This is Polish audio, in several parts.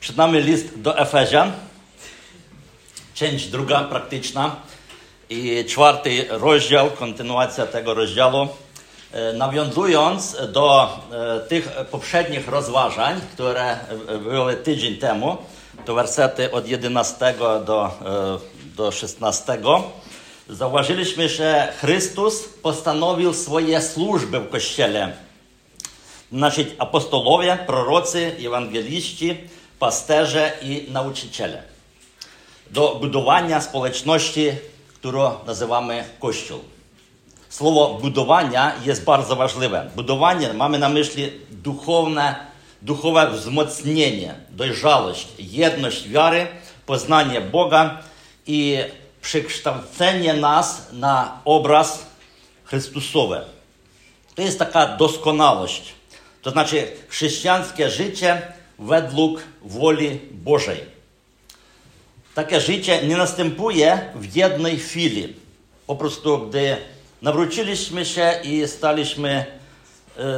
Przed nami list do Efezjan, część druga praktyczna i czwarty rozdział, kontynuacja tego rozdziału. E, nawiązując do e, tych poprzednich rozważań, które były tydzień temu, to wersety od 11 do, e, do 16, zauważyliśmy, że Chrystus postanowił swoje służby w Kościele. значить, апостолові, пророці, євангеліщі, пастежа і научителя до будування сполечності, яку називаємо Кощол. Слово будування є дуже важливе. Будування маємо на мислі духовне, духове взмоцнення, дойжалость, єдність віри, познання Бога і прикштавцення нас на образ Христусове. Це є така досконалость. To znaczy chrześcijańskie życie według woli Bożej. Takie życie nie następuje w jednej chwili. Po prostu, gdy nawróciliśmy się i staliśmy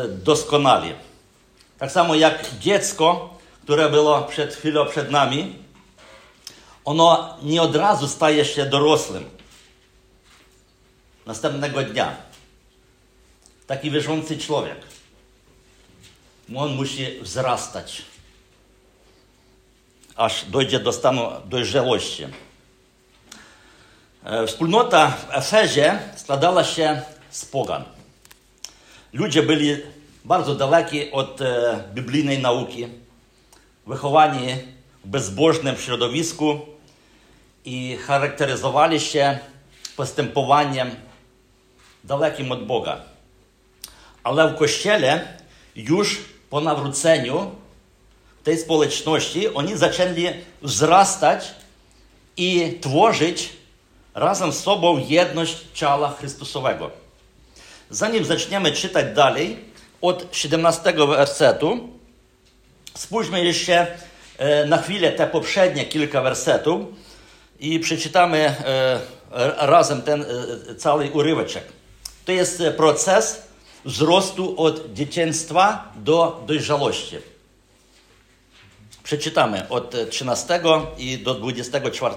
doskonali. Tak samo jak dziecko, które było przed chwilą przed nami, ono nie od razu staje się dorosłym. Następnego dnia. Taki wierzący człowiek. On musi wzrastać, aż dojdzie do stanu dojrzałości. Wspólnota w Efezie składała się z pogan. Ludzie byli bardzo daleki od biblijnej nauki, wychowani w bezbożnym środowisku i charakteryzowali się postępowaniem dalekim od Boga. Ale w kościele już po nawróceniu tej społeczności oni zaczęli wzrastać i tworzyć razem z sobą jedność ciała Chrystusowego. Zanim zaczniemy czytać dalej, od 17 wersetu, spójrzmy jeszcze na chwilę te poprzednie kilka wersetów i przeczytamy razem ten cały uryweczek. To jest proces wzrostu od dzieciństwa do dojrzałości. Przeczytamy od 13 i do 24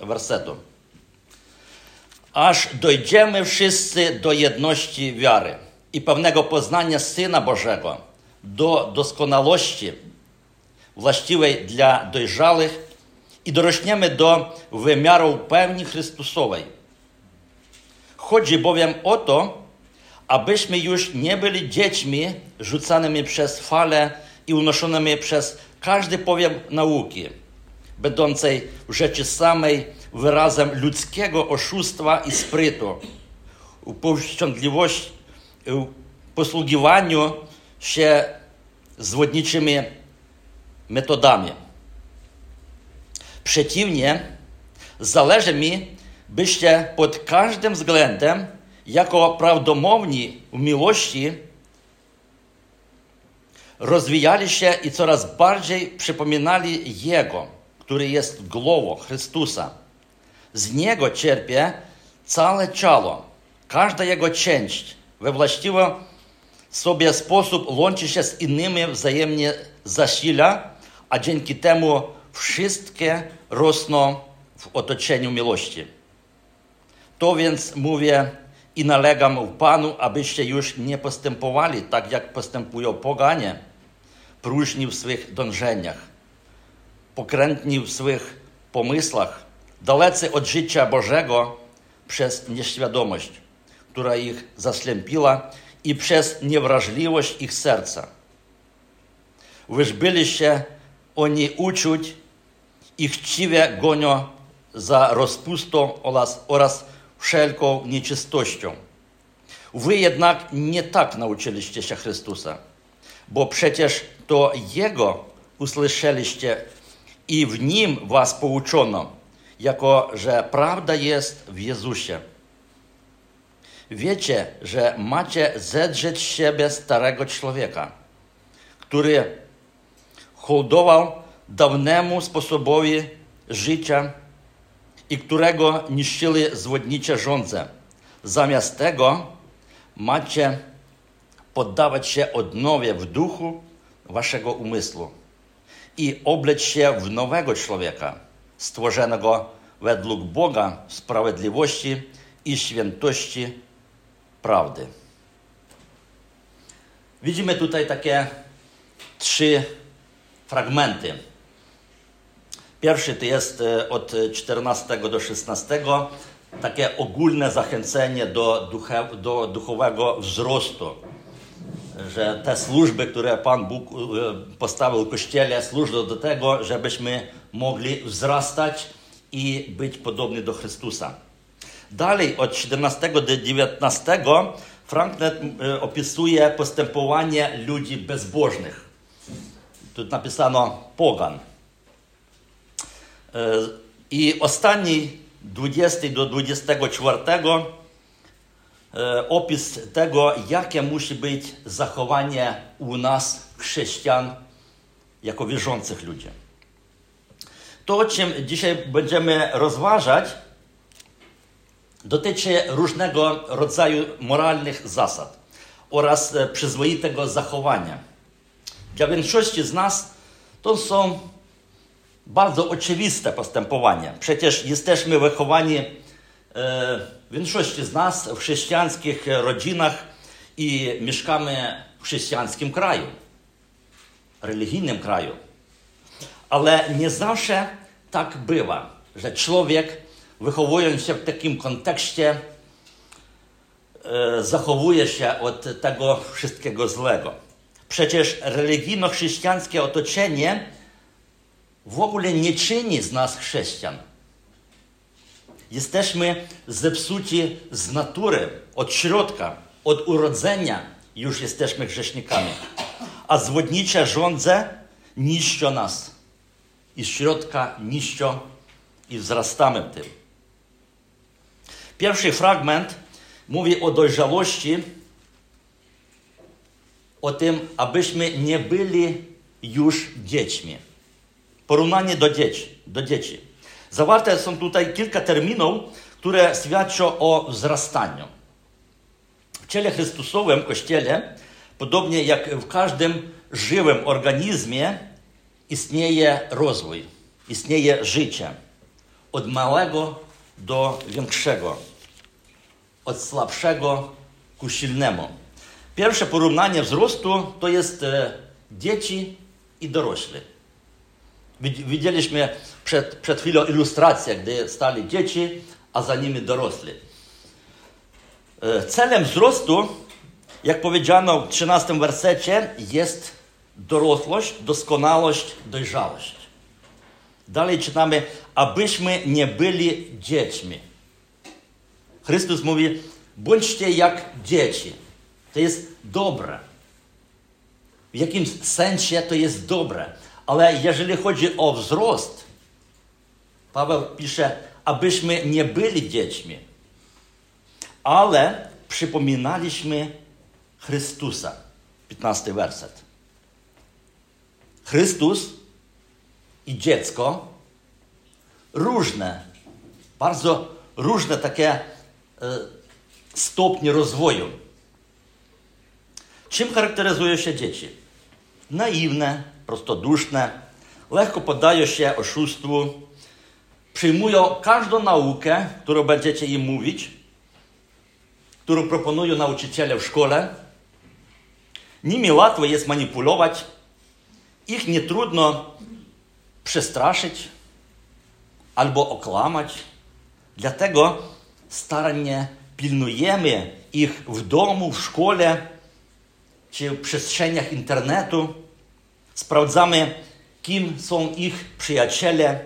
wersetu. Aż dojdziemy wszyscy do jedności wiary i pewnego poznania Syna Bożego, do doskonałości właściwej dla dojrzałych i dorośniemy do wymiaru pełni Chrystusowej. Chodzi bowiem o to, abyśmy już nie byli dziećmi rzucanymi przez fale i unoszonymi przez każdy powiew nauki, będącej w rzeczy samej wyrazem ludzkiego oszustwa i sprytu, powściągliwości, posługiwaniu się zwodniczymi metodami. Przeciwnie, zależy mi, byście pod każdym względem jako prawdomowni w miłości rozwijali się i coraz bardziej przypominali Jego, który jest głową Chrystusa. Z Niego cierpie całe ciało, każda Jego część we właściwy sobie sposób łączy się z innymi, wzajemnie zasila, a dzięki temu wszystkie rosną w otoczeniu miłości. To więc mówię i nalegam w Panu, abyście już nie postępowali tak, jak postępują poganie, próżni w swych dążeniach, pokrętni w swych pomysłach, dalecy od życia Bożego przez nieświadomość, która ich zaslępiła i przez niewrażliwość ich serca. Wyż byliście oni uczuć i chciwie gonią za rozpustą oraz, oraz wszelką nieczystością. Wy jednak nie tak nauczyliście się Chrystusa, bo przecież to Jego usłyszeliście i w Nim was pouczono, jako że prawda jest w Jezusie. Wiecie, że macie zedrzeć z siebie starego człowieka, który hołdował dawnemu sposobowi życia i którego niszczyli zwodnicze żądze. Zamiast tego macie poddawać się odnowie w duchu waszego umysłu i obleć się w nowego człowieka, stworzonego według Boga sprawiedliwości i świętości prawdy. Widzimy tutaj takie trzy fragmenty. Pierwszy to jest e, od 14 do 16, takie ogólne zachęcenie do, duche, do duchowego wzrostu. Że te służby, które Pan Bóg e, postawił w Kościele, służą do tego, żebyśmy mogli wzrastać i być podobni do Chrystusa. Dalej od 17 do 19 Franklin e, opisuje postępowanie ludzi bezbożnych. Tu napisano pogan. I ostatni 20 do 24 e, opis tego, jakie musi być zachowanie u nas, chrześcijan, jako wierzących ludzi. To, o czym dzisiaj będziemy rozważać, dotyczy różnego rodzaju moralnych zasad oraz e, przyzwoitego zachowania. Dla większości z nas to są bardzo oczywiste postępowania. Przecież jesteśmy wychowani, e, większości z nas, w chrześcijańskich rodzinach i mieszkamy w chrześcijańskim kraju, religijnym kraju. Ale nie zawsze tak bywa, że człowiek wychowując się w takim kontekście, e, zachowuje się od tego wszystkiego złego. Przecież religijno-chrześcijańskie otoczenie w ogóle nie czyni z nas chrześcijan. Jesteśmy zepsuci z natury, od środka, od urodzenia już jesteśmy grzesznikami. A zwodnicze żądze niszczą nas. I środka niszczą i wzrastamy w tym. Pierwszy fragment mówi o dojrzałości, o tym, abyśmy nie byli już dziećmi. Porównanie do dzieci. Do dzieci. Zawarte są tutaj kilka terminów, które świadczą o wzrastaniu. W ciele Chrystusowym, Kościele, podobnie jak w każdym żywym organizmie, istnieje rozwój, istnieje życie. Od małego do większego, od słabszego ku silnemu. Pierwsze porównanie wzrostu to jest e, dzieci i dorośli. Widzieliśmy przed, przed chwilą ilustrację, gdy stali dzieci, a za nimi dorośli. E, celem wzrostu, jak powiedziano w 13 wersecie, jest dorosłość, doskonałość, dojrzałość. Dalej czytamy, abyśmy nie byli dziećmi. Chrystus mówi, bądźcie jak dzieci. To jest dobre. W jakimś sensie to jest dobre. Ale jeżeli chodzi o wzrost, Paweł pisze, abyśmy nie byli dziećmi, ale przypominaliśmy Chrystusa. 15 werset. Chrystus i dziecko różne, bardzo różne takie e, stopnie rozwoju. Czym charakteryzują się dzieci? Naiwne, prostoduszne, lekko poddają się oszustwu, przyjmują każdą naukę, którą będziecie im mówić, którą proponują nauczyciele w szkole. Nimi łatwo jest manipulować, ich nie trudno przestraszyć albo okłamać. Dlatego starannie pilnujemy ich w domu, w szkole czy w przestrzeniach internetu. Sprawdzamy, kim są ich przyjaciele,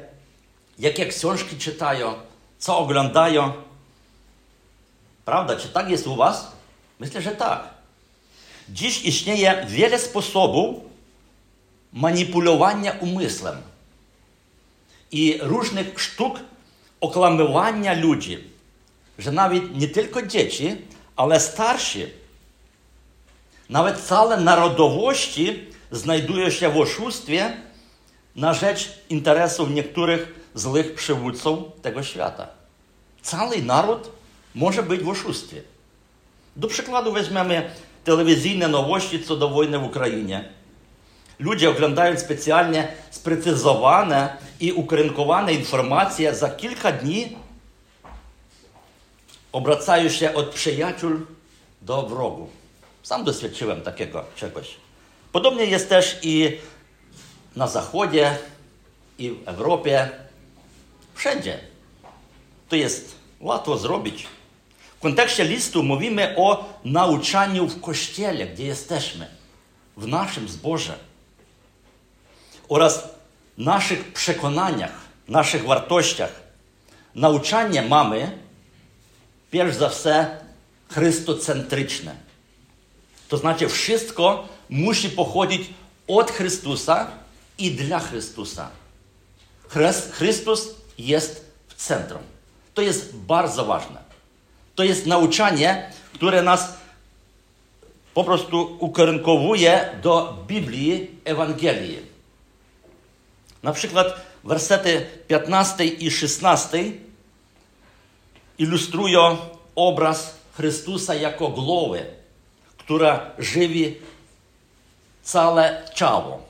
jakie książki czytają, co oglądają. Prawda? Czy tak jest u Was? Myślę, że tak. Dziś istnieje wiele sposobów manipulowania umysłem i różnych sztuk okłamywania ludzi, że nawet nie tylko dzieci, ale starsi, nawet całe narodowości rzecz interesów niektórych złych przywódców tego świata. Cały naród może być w oszustwie. Do przykładu weźmiemy telewizyjne nowości co do wojny w Ukrainie. ludzie oglądają specjalnie sprecyzowane i ukierunkowane informacje, za kilka dni obracają się od przyjaciół do wrogów. Sam doświadczyłem takiego czegoś. Podobnie jest też i na Zachodzie, i w Europie, wszędzie. To jest łatwo zrobić. W kontekście listu mówimy o nauczaniu w kościele, gdzie jesteśmy, w naszym zborze oraz naszych przekonaniach, naszych wartościach. Nauczanie mamy, pierwsze za wszystko, chrystocentryczne. To znaczy, wszystko musi pochodzić od Chrystusa i dla Chrystusa. Chrystus jest w centrum. To jest bardzo ważne. To jest nauczanie, które nas po prostu ukierunkowuje do Biblii, Ewangelii. Na przykład wersety 15 i 16 ilustrują obraz Chrystusa jako głowy, która żywi całe ciało.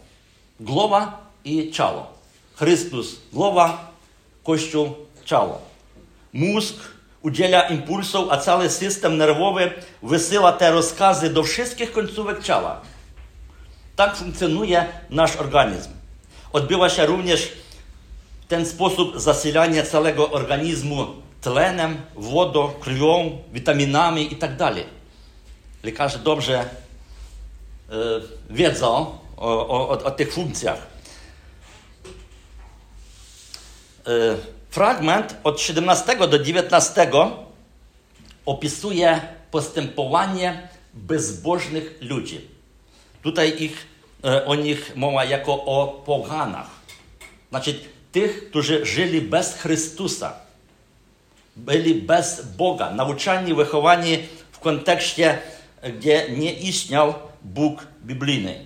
Głowa i ciało. Chrystus głowa, Kościół ciało. Mózg udziela impulsów, a cały system nerwowy wysyła te rozkazy do wszystkich końcówek ciała. Tak funkcjonuje nasz organizm. Odbywa się również w ten sposób zasilanie całego organizmu tlenem, wodą, krwią, witaminami itd. Lekarze dobrze y, wiedzą o, o, o, tych funkcjach. Y, fragment od 17 do 19 opisuje postępowanie bezbożnych ludzi. Tutaj ich, y, o nich mowa jako o poganach. Znaczy tych, którzy żyli bez Chrystusa. Byli bez Boga, nauczani, wychowani w kontekście, gdzie nie istniał Bóg biblijny.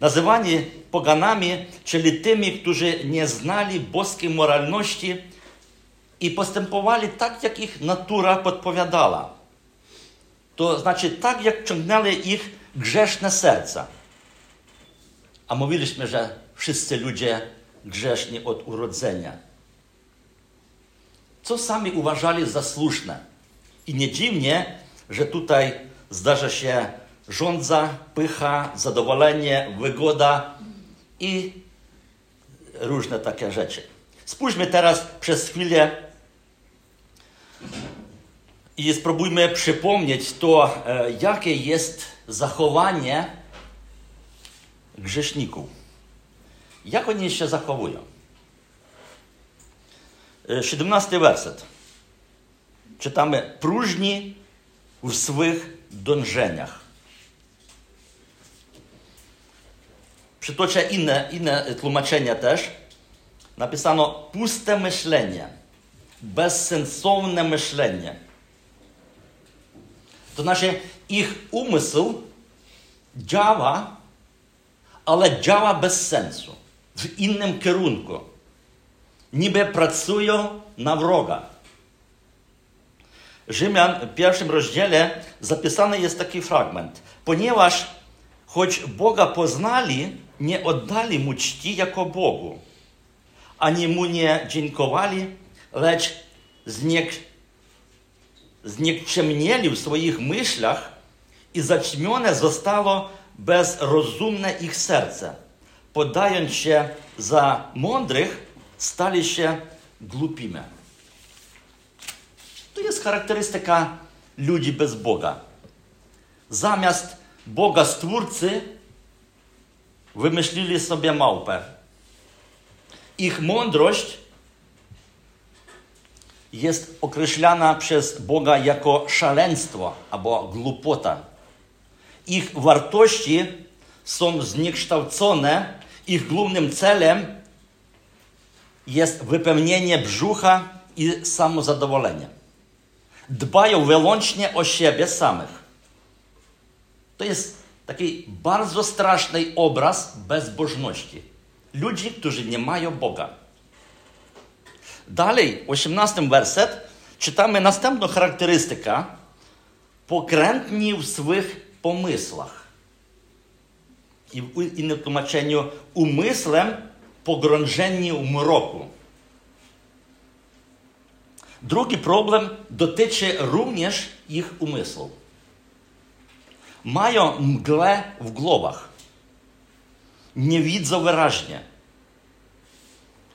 Nazywani poganami, czyli tymi, którzy nie znali boskiej moralności i postępowali tak, jak ich natura podpowiadała. To znaczy tak, jak ciągnęli ich grzeszne serca. A mówiliśmy, że wszyscy ludzie grzeszni od urodzenia. Co sami uważali za słuszne. I nie dziwnie, że tutaj zdarza się rządza, pycha, zadowolenie, wygoda i różne takie rzeczy. Spójrzmy teraz przez chwilę i spróbujmy przypomnieć to, e, jakie jest zachowanie grzeszników. Jak oni się zachowują? 17 e, werset. Czytamy: próżni w swych dążeniach. Przytoczę inne, inne tłumaczenia też. Napisano puste myślenie, bezsensowne myślenie. To znaczy ich umysł działa, ale działa bez sensu, w innym kierunku. Niby pracują na wroga. Rzymian w pierwszym rozdziale zapisany jest taki fragment. Ponieważ choć Boga poznali, nie oddali Mu czci jako Bogu, ani Mu nie dziękowali, lecz zniek, zniekczemnieli w swoich myślach i zaćmione zostało bezrozumne ich serce. Podając się za mądrych, stali się głupimi. To jest charakterystyka ludzi bez Boga. Zamiast Boga Stwórcy wymyślili sobie małpę. Ich mądrość jest określana przez Boga jako szaleństwo albo głupota. Ich wartości są zniekształcone, ich głównym celem jest wypełnienie brzucha i samozadowolenie. O siebie samych. To jest taki bardzo straszny obraz bezbożności. Ludzi, którzy nie mają Boga. Dalej, 18 werset, czytamy następną charakterystykę. Pokrętni w swych pomysłach. i w innym tłumaczeniu umysłem pogrążeni w mroku. Drugi problem dotyczy również ich umysłu. Mają mgłę w głowach. Nie widzą wyraźnie.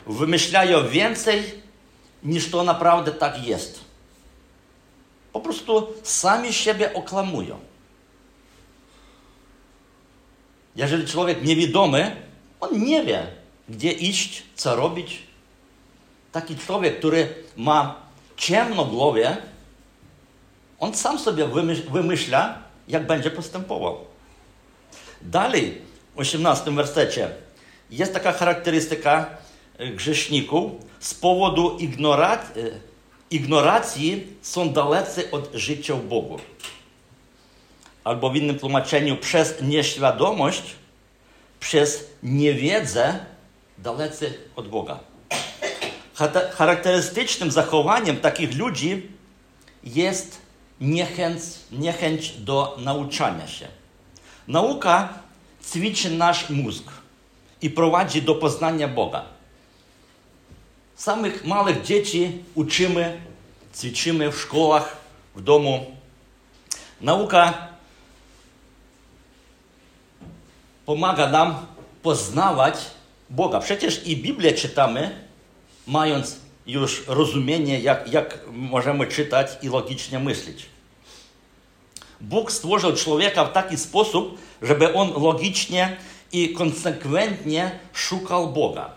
Wymyślają więcej niż to naprawdę tak jest. Po prostu sami siebie oklamują. Jeżeli człowiek niewidomy, on nie wie, gdzie iść, co robić. Taki człowiek, który ma ciemno głowie, on sam sobie wymyśla, jak będzie postępował. Dalej, w 18 wersecie, jest taka charakterystyka grzeszników z powodu ignoracji, ignoracji są dalecy od życia Bogu. Albo w innym tłumaczeniu, przez nieświadomość, przez niewiedzę dalecy od Boga. Charakterystycznym zachowaniem takich ludzi jest niechęć, niechęć do nauczania się. Nauka ćwiczy nasz mózg i prowadzi do poznania Boga. Samych małych dzieci uczymy, ćwiczymy w szkołach, w domu. Nauka pomaga nam poznawać Boga. Przecież i Biblię czytamy, mając już rozumienie, jak, jak możemy czytać i logicznie myśleć. Bóg stworzył człowieka w taki sposób, żeby on logicznie i konsekwentnie szukał Boga.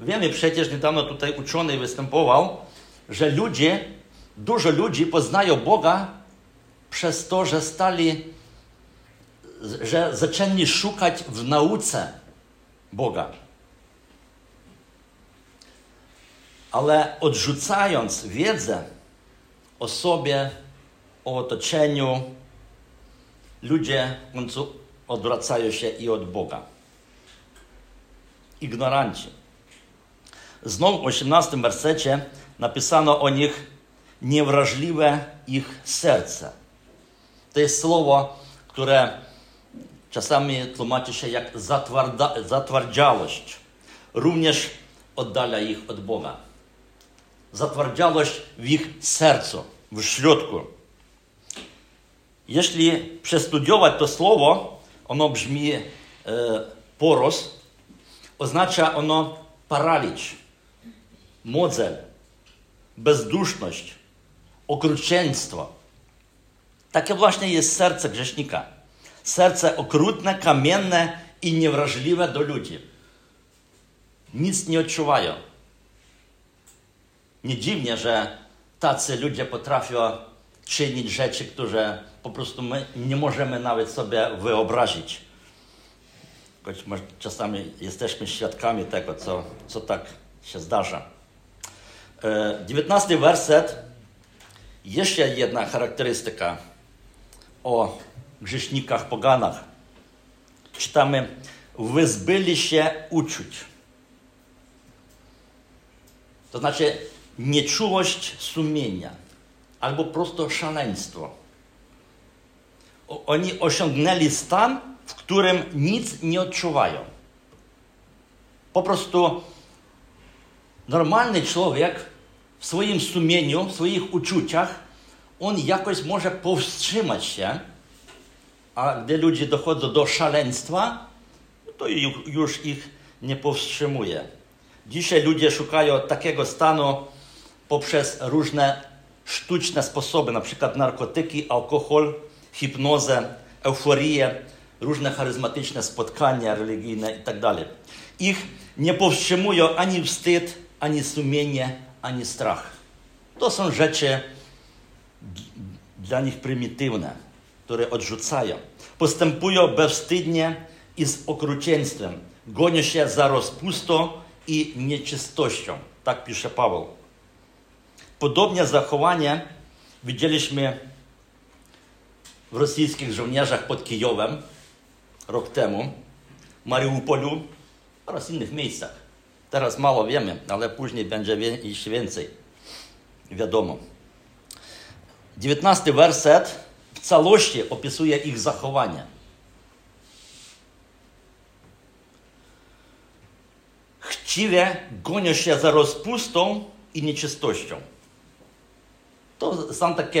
Wiemy przecież, niedawno tutaj uczony występował, że ludzie, dużo ludzi poznają Boga przez to, że stali, że zaczęli szukać w nauce Boga. Ale odrzucając wiedzę o sobie, o otoczeniu, ludzie w końcu odwracają się i od Boga. Ignoranci. Znowu w 18 wersecie napisano o nich niewrażliwe ich serce. To jest słowo, które czasami tłumaczy się jak zatwardziałość. Również oddala ich od Boga. Zatwardziałość w ich sercu, w środku. Jeśli przestudiować to słowo, ono brzmi e, poros, oznacza ono paraliż modzel, bezduszność, okrucieństwo. Takie właśnie jest serce grzesznika. Serce okrutne, kamienne i niewrażliwe do ludzi. Nic nie odczuwają. Nie dziwnie, że tacy ludzie potrafią czynić rzeczy, które po prostu my nie możemy nawet sobie wyobrazić. Choć czasami jesteśmy świadkami tego, co, co tak się zdarza. 19 werset. Jeszcze jedna charakterystyka o grzesznikach poganach. Czytamy, wyzbyli się uczuć. To znaczy nieczułość sumienia albo prosto szaleństwo. Oni osiągnęli stan, w którym nic nie odczuwają. Po prostu normalny człowiek w swoim sumieniu, w swoich uczuciach, on jakoś może powstrzymać się, a gdy ludzie dochodzą do szaleństwa, to już ich nie powstrzymuje. Dzisiaj ludzie szukają takiego stanu poprzez różne sztuczne sposoby, na przykład narkotyki, alkohol, hipnozę, euforię, różne charyzmatyczne spotkania religijne itd. Tak ich nie powstrzymują ani wstyd, ani sumienie, ani strach. To są rzeczy dla nich prymitywne, które odrzucają. Postępują bezwstydnie i z okrucieństwem. Gonią się za rozpustą i nieczystością. Tak pisze Paweł. Podobne zachowanie widzieliśmy w rosyjskich żołnierzach pod Kijowem rok temu, w Mariupolu oraz innych miejscach. Teraz mało wiemy, ale później będzie jeszcze więcej. Wiadomo. 19 werset w całości opisuje ich zachowanie. Chciwie gonią się za rozpustą i nieczystością. To sam taki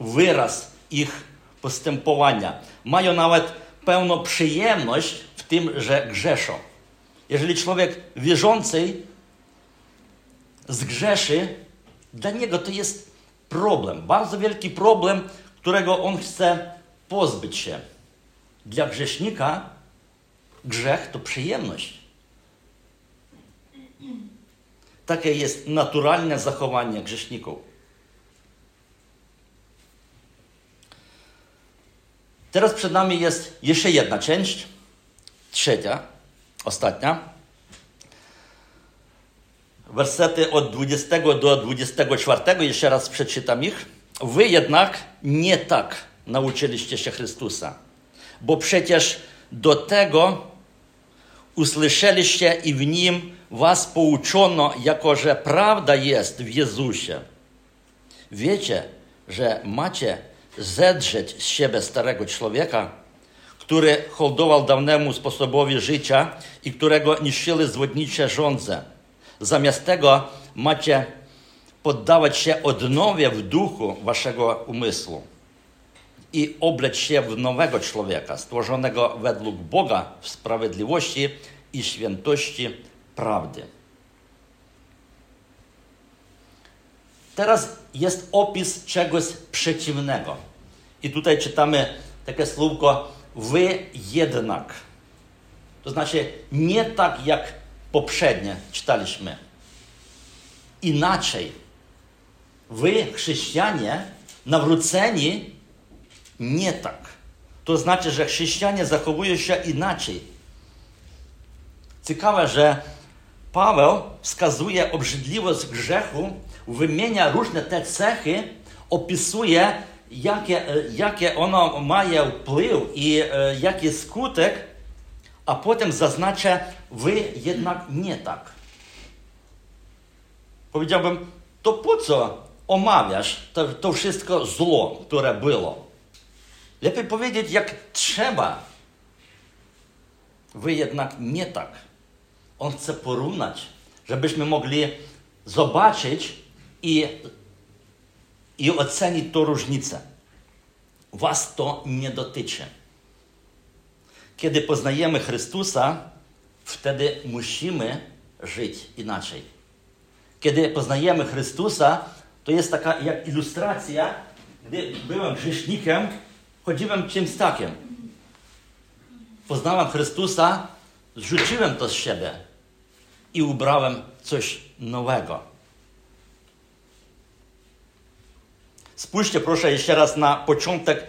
wyraz ich postępowania. Mają nawet pełną przyjemność w tym, że grzeszą. Jeżeli człowiek wierzący zgrzeszy, dla niego to jest problem, bardzo wielki problem, którego on chce pozbyć się. Dla grzesznika grzech to przyjemność. Takie jest naturalne zachowanie grzeszników. Teraz przed nami jest jeszcze jedna część, trzecia, ostatnia. Wersety od 20 do 24, jeszcze raz przeczytam ich. Wy jednak nie tak nauczyliście się Chrystusa, bo przecież do tego usłyszeliście i w Nim was pouczono, jako że prawda jest w Jezusie. Wiecie, że macie zedrzeć z siebie starego człowieka, który hołdował dawnemu sposobowi życia i którego niszczyły zwodnicze żądze. Zamiast tego macie poddawać się odnowie w duchu waszego umysłu i obleć się w nowego człowieka, stworzonego według Boga w sprawiedliwości i świętości prawdy. Teraz jest opis czegoś przeciwnego. I tutaj czytamy takie słówko wy jednak. To znaczy nie tak jak poprzednie czytaliśmy. Inaczej. Wy, chrześcijanie, nawróceni, nie tak. To znaczy, że chrześcijanie zachowują się inaczej. Ciekawe, że Paweł wskazuje obrzydliwość grzechu, wymienia różne te cechy, opisuje, jakie, jakie ono ma wpływ i e, jaki skutek, a potem zaznacza, wy jednak nie tak. Powiedziałbym, to po co omawiasz to, to wszystko zło, które było? Lepiej powiedzieć, jak trzeba. Wy jednak nie tak. On chce porównać, żebyśmy mogli zobaczyć i, i ocenić tą różnicę. Was to nie dotyczy. Kiedy poznajemy Chrystusa, wtedy musimy żyć inaczej. Kiedy poznajemy Chrystusa, to jest taka jak ilustracja, gdy byłem grzesznikiem, chodziłem czymś takim. Poznałem Chrystusa, zrzuciłem to z siebie i ubrałem coś nowego. Jeszcze raz na początek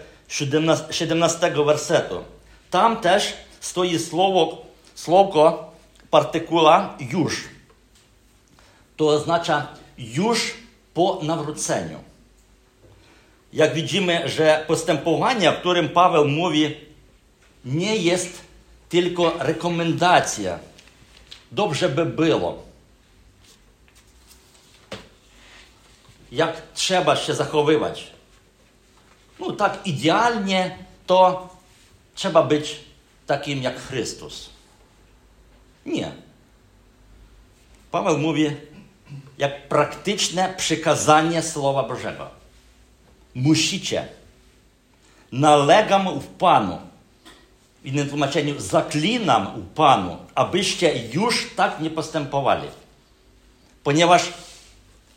17 wersetu. Tam też stoi słowo, słowko, partykula już. To oznacza już po nawróceniu. Jak widzimy, że postępowanie, o którym Paweł mówi, nie jest tylko rekomendacja. Dobrze by było. Jak trzeba się zachowywać. No tak idealnie to trzeba być takim jak Chrystus. Nie. Paweł mówi, jak praktyczne przykazanie Słowa Bożego. Musicie. Nalegam w Panu. W innym tłumaczeniu, zaklinam u Panu, abyście już tak nie postępowali. Ponieważ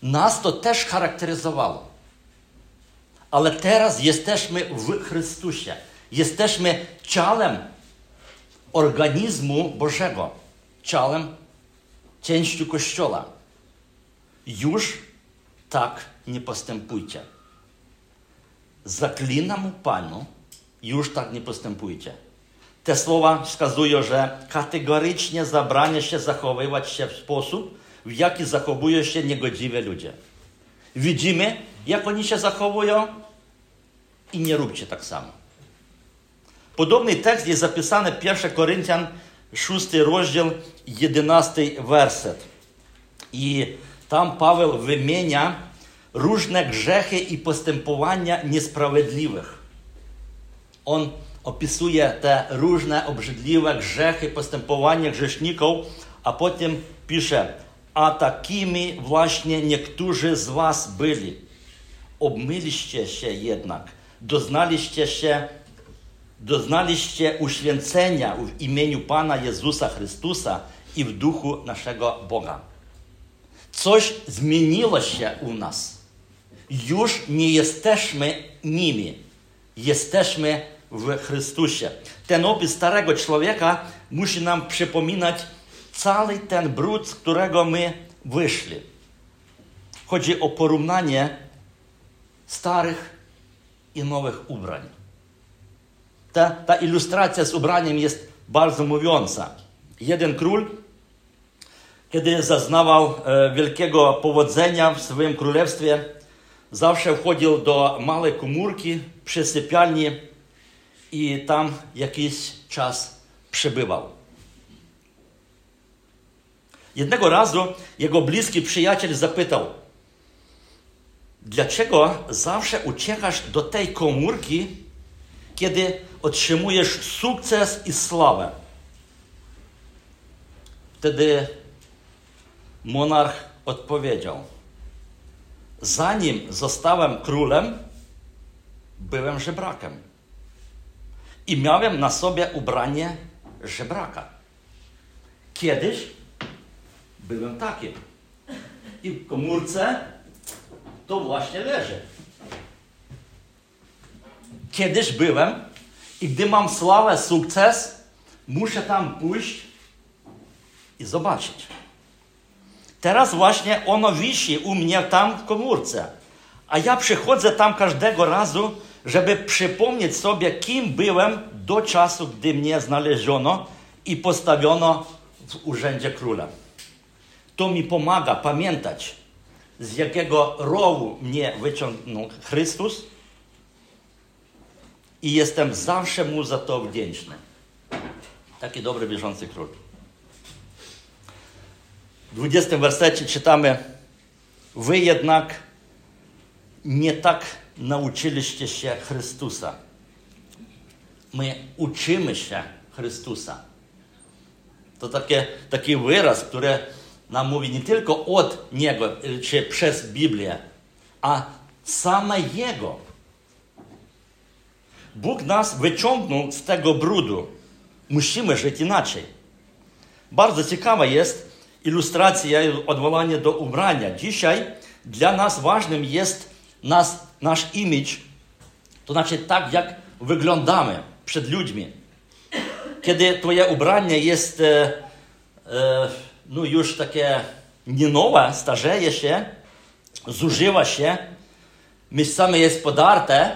nas to też charakteryzowało. Ale teraz jesteśmy w Chrystusie. Jesteśmy ciałem organizmu Bożego, ciałem, częścią Kościoła. Już tak nie postępujcie. Zaklinam Panu, już tak nie postępujcie. Te słowa wskazują, że kategorycznie zabrania się zachowywać się w sposób, w jaki zachowują się niegodziwe ludzie. Widzimy, jak oni się zachowują i nie róbcie tak samo. Podobny tekst jest zapisany 1 Koryntian 6 rozdział 11 werset. I tam Paweł wymienia różne grzechy i postępowania niesprawiedliwych. On opisuje te różne obrzydliwe grzechy, postępowania grzeszników, a potem pisze, a takimi właśnie niektórzy z was byli. Obmyliście się jednak, doznaliście się, doznaliście uświęcenia w imieniu Pana Jezusa Chrystusa i w duchu naszego Boga. Coś zmieniło się u nas. Już nie jesteśmy nimi. Jesteśmy w Chrystusie. Ten opis starego człowieka musi nam przypominać cały ten brud, z którego my wyszli. Chodzi o porównanie starych i nowych ubrań. Ta, ta ilustracja z ubraniem jest bardzo mówiąca. Jeden król, kiedy zaznawał e, wielkiego powodzenia w swoim królestwie, zawsze wchodził do małej komórki przy sypialni i tam jakiś czas przebywał. Jednego razu jego bliski przyjaciel zapytał, dlaczego zawsze uciekasz do tej komórki, kiedy otrzymujesz sukces i sławę? Wtedy monarch odpowiedział, zanim zostałem królem, byłem żebrakiem i miałem na sobie ubranie żebraka. Kiedyś byłem takim. I w komórce to właśnie leży. Kiedyś byłem i gdy mam sławę, sukces, muszę tam pójść i zobaczyć. Teraz właśnie ono wisi u mnie tam w komórce. A ja przychodzę tam każdego razu, żeby przypomnieć sobie, kim byłem do czasu, gdy mnie znaleziono i postawiono w urzędzie króla. To mi pomaga pamiętać, z jakiego rowu mnie wyciągnął Chrystus i jestem zawsze mu za to wdzięczny. Taki dobry, bieżący król. W 20 wersecie czytamy: Wy jednak nie tak nauczyliście się Chrystusa. My uczymy się Chrystusa. To takie, taki wyraz, który nam mówi nie tylko od Niego, czy przez Biblię, a same Jego. Bóg nas wyciągnął z tego brudu. Musimy żyć inaczej. Bardzo ciekawa jest ilustracja odwołanie do ubrania. Dzisiaj dla nas ważnym jest nas, nasz imidż, to znaczy tak, jak wyglądamy przed ludźmi. Kiedy twoje ubranie jest e, e, no już takie nie nowe, starzeje się, zużywa się, miejscami jest podarte,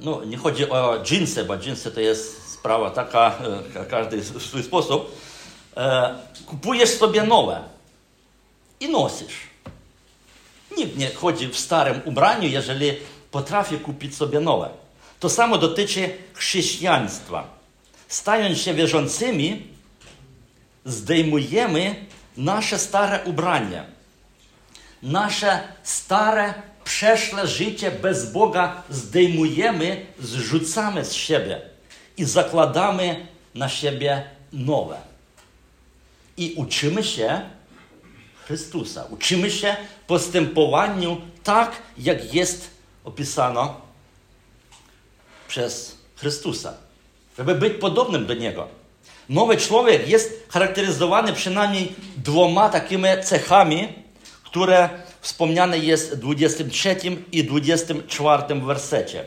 no nie chodzi o dżinsy, bo dżinsy to jest sprawa taka, każdy w swój sposób, kupujesz sobie nowe i nosisz. Nikt nie chodzi w starym ubraniu, jeżeli potrafi kupić sobie nowe. To samo dotyczy chrześcijaństwa. Stając się wierzącymi, zdejmujemy nasze stare ubranie. Nasze stare, przeszłe życie bez Boga zdejmujemy, zrzucamy z siebie i zakładamy na siebie nowe. I uczymy się Chrystusa. Uczymy się postępowaniu tak, jak jest opisano przez Chrystusa, żeby być podobnym do Niego. Nowy człowiek jest charakteryzowany przynajmniej dwoma takimi cechami, które wspomniane jest w 23 i 24 wersecie.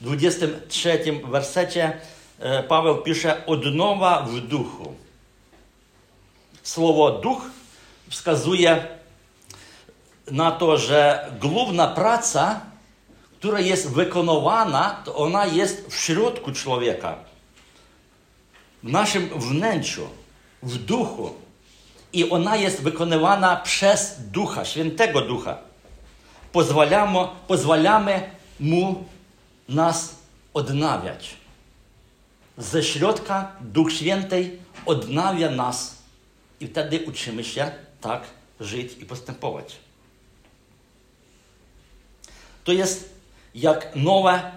W 23 wersecie e, Paweł pisze odnowa w duchu. Słowo duch wskazuje na to, że główna praca, która jest wykonywana, to ona jest w środku człowieka, w naszym wnętrzu, w duchu. I ona jest wykonywana przez Ducha, Świętego Ducha. Pozwalamy, pozwalamy Mu nas odnawiać. Ze środka Duch Święty odnawia nas i wtedy uczymy się tak żyć i postępować. To jest jak nowe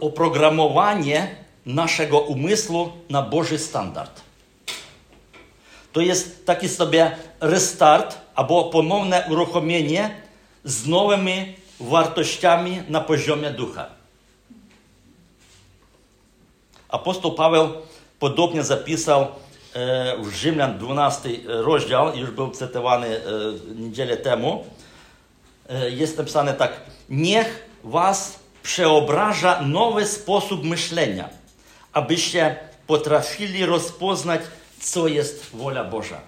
oprogramowanie naszego umysłu na Boży standard. to jest taki sobie restart albo ponowne uruchomienie z nowymi wartościami na poziomie ducha. Apostoł Paweł podobnie zapisał w Rzymian 12 rozdział, już był cytowany niedzielę temu. Jest napisane tak: Niech was przeobraża nowy sposób myślenia, abyście potrafili rozpoznać, co jest wola Boża.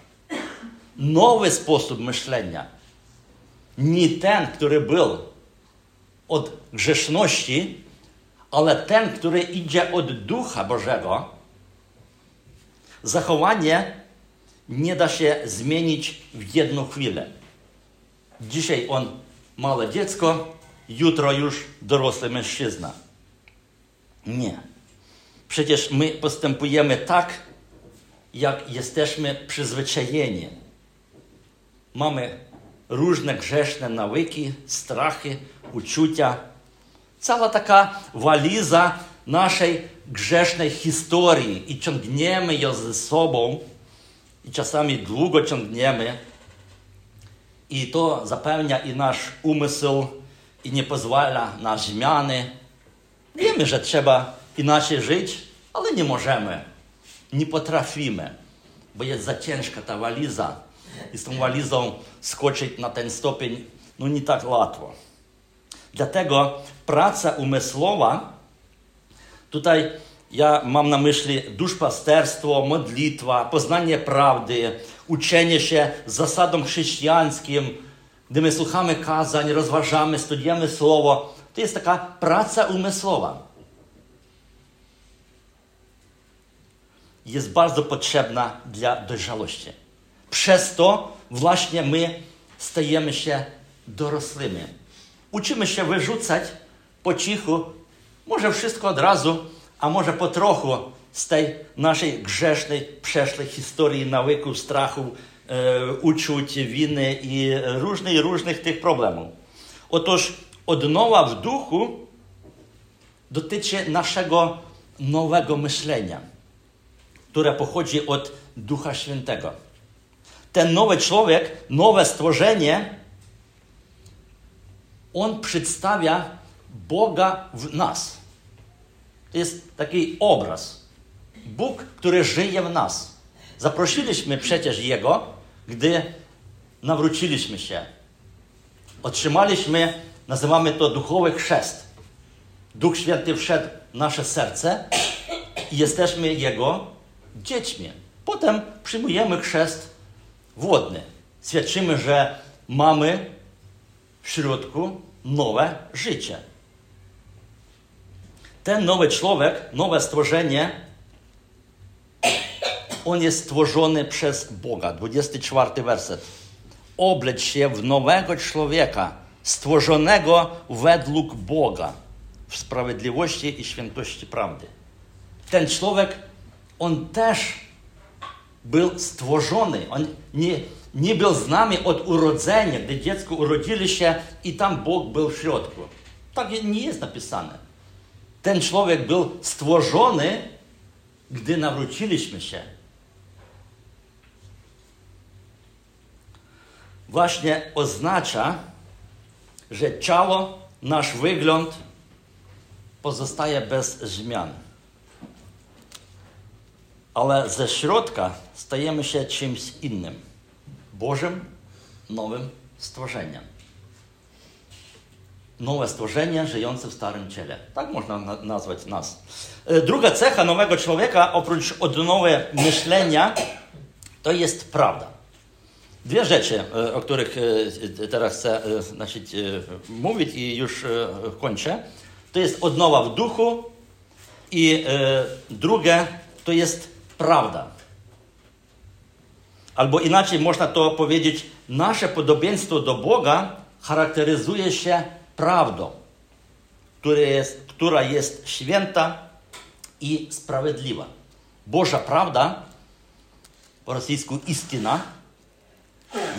Nowy sposób myślenia. Nie ten, który był od grzeszności, ale ten, który idzie od Ducha Bożego. Zachowanie nie da się zmienić w jedną chwilę. Dzisiaj on małe dziecko, jutro już dorosły mężczyzna. Nie. Przecież my postępujemy tak, jak jesteśmy przyzwyczajeni. Mamy różne grzeszne nawyki, strachy, uczucia. Cała taka waliza naszej grzesznej historii i ciągniemy ją ze sobą i czasami długo ciągniemy i to zapełnia i nasz umysł i nie pozwala na zmiany. Wiemy, że trzeba inaczej żyć, ale nie możemy, nie potrafimy, bo jest za ciężka ta waliza i z tą walizą skoczyć na ten stopień no nie tak łatwo. Dlatego praca umysłowa, tutaj ja mam na myśli duszpasterstwo, modlitwa, poznanie prawdy, uczenie się zasadom chrześcijańskim, gdy my słuchamy kazań, rozważamy, studiujemy słowo, to jest taka praca umysłowa. Jest bardzo potrzebna dla dojrzałości. Przez to właśnie my stajemy się dorosłymi. Uczymy się wyrzucać po cichu, może wszystko od razu, a może po trochu z tej naszej grzesznej, przeszłej historii, nawyków, strachu, e, uczuć, winy i różnych, różnych tych problemów. Otóż odnowa w duchu dotyczy naszego nowego myślenia, które pochodzi od Ducha Świętego. Ten nowy człowiek, nowe stworzenie, on przedstawia Boga w nas. To jest taki obraz. Bóg, który żyje w nas. Zaprosiliśmy przecież Jego, gdy nawróciliśmy się. Otrzymaliśmy, nazywamy to duchowy chrzest. Duch Święty wszedł w nasze serce i jesteśmy Jego dziećmi. Potem przyjmujemy chrzest wodny. Świadczymy, że mamy w środku nowe życie. Ten nowy człowiek, nowe stworzenie, on jest stworzony przez Boga. 24 werset. Obleć się w nowego człowieka, stworzonego według Boga, w sprawiedliwości i świętości prawdy. Ten człowiek, on też był stworzony. On nie, nie był z nami od urodzenia, gdy dziecko urodzili się i tam Bóg był w środku. Tak nie jest napisane. Ten człowiek był stworzony, gdy nawróciliśmy się. Właśnie oznacza, że ciało, nasz wygląd pozostaje bez zmian. Ale ze środka stajemy się czymś innym. Bożym nowym stworzeniem. Nowe stworzenie żyjące w starym ciele. Tak można na nazwać nas. E, druga cecha nowego człowieka, oprócz odnowy myślenia, to jest prawda. Dwie rzeczy, e, o których e, teraz chcę mówić i już kończę. To jest odnowa w duchu i drugie to jest prawda. Albo inaczej można to powiedzieć, nasze podobieństwo do Boga charakteryzuje się prawdą, która jest, która jest święta i sprawiedliwa. Boża prawda, po rosyjsku istina,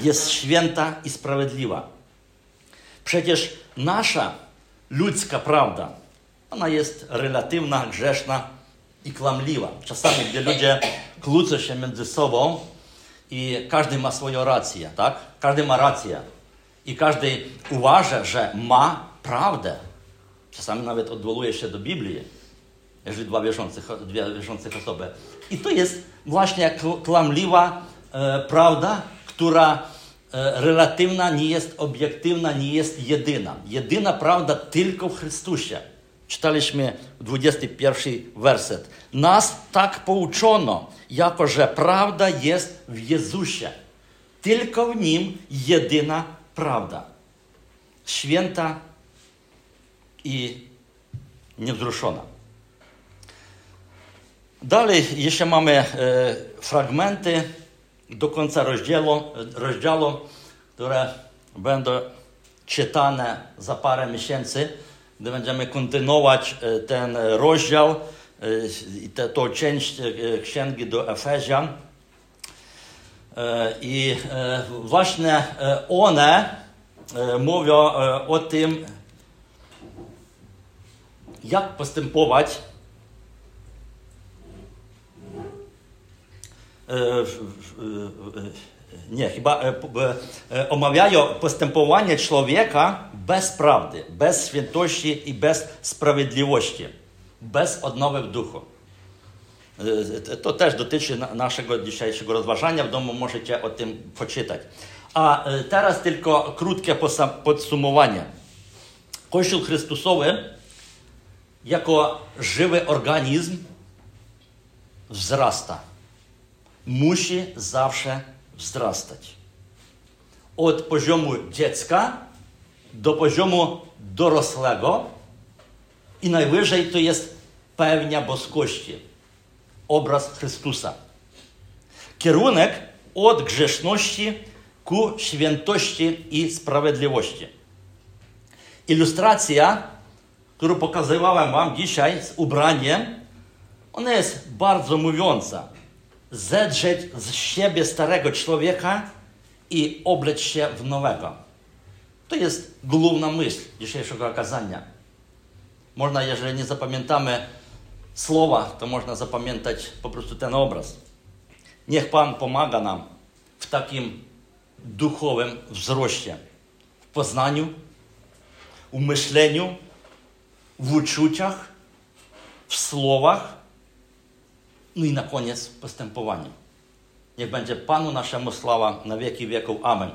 jest święta i sprawiedliwa. Przecież nasza ludzka prawda, ona jest relatywna, grzeszna i kłamliwa. Czasami, gdy ludzie kłócą się między sobą, i każdy ma swoją rację, tak? Każdy ma rację. I każdy uważa, że ma prawdę. Czasami nawet odwołuje się do Biblii, jeżeli dwa wierzących, dwie wierzących osoby. I to jest właśnie kłamliwa e, prawda, która e, relatywna nie jest obiektywna, nie jest jedyna. Jedyna prawda tylko w Chrystusie. Czytaliśmy 21 werset. Nas tak pouczono, jako że prawda jest w Jezusie. Tylko w Nim jedyna prawda. Święta i niewzruszona. Dalej jeszcze mamy e, fragmenty do końca rozdziału, rozdziału, które będą czytane za parę miesięcy, gdy będziemy kontynuować e, ten rozdział i e, tę część księgi do Efezjan. I właśnie one mówią o tym, jak postępować nie, chyba omawiają postępowanie człowieka i bez sprawiedliwości, bez odnowy w duchu. To też dotyczy naszego dzisiejszego rozważania. W domu możecie o tym poczytać. A teraz tylko krótkie podsumowanie. Kościół Chrystusowy jako żywy organizm wzrasta musi zawsze wzrastać. Od poziomu dziecka do poziomu dorosłego i najwyżej to jest pełnia boskości, obraz Chrystusa. Kierunek od grzeszności ku świętości i sprawiedliwości. Ilustracja, którą pokazywałem Wam dzisiaj z ubraniem, ona jest bardzo mówiąca zedrzeć z siebie starego człowieka i obleć się w nowego. To jest główna myśl dzisiejszego kazania. Można, jeżeli nie zapamiętamy słowa, to można zapamiętać po prostu ten obraz. Niech Pan pomaga nam w takim duchowym wzroście, w poznaniu, w myśleniu, w uczuciach, w słowach, no i na koniec postępowanie. Niech będzie Panu naszemu sława na wieki wieków. Amen.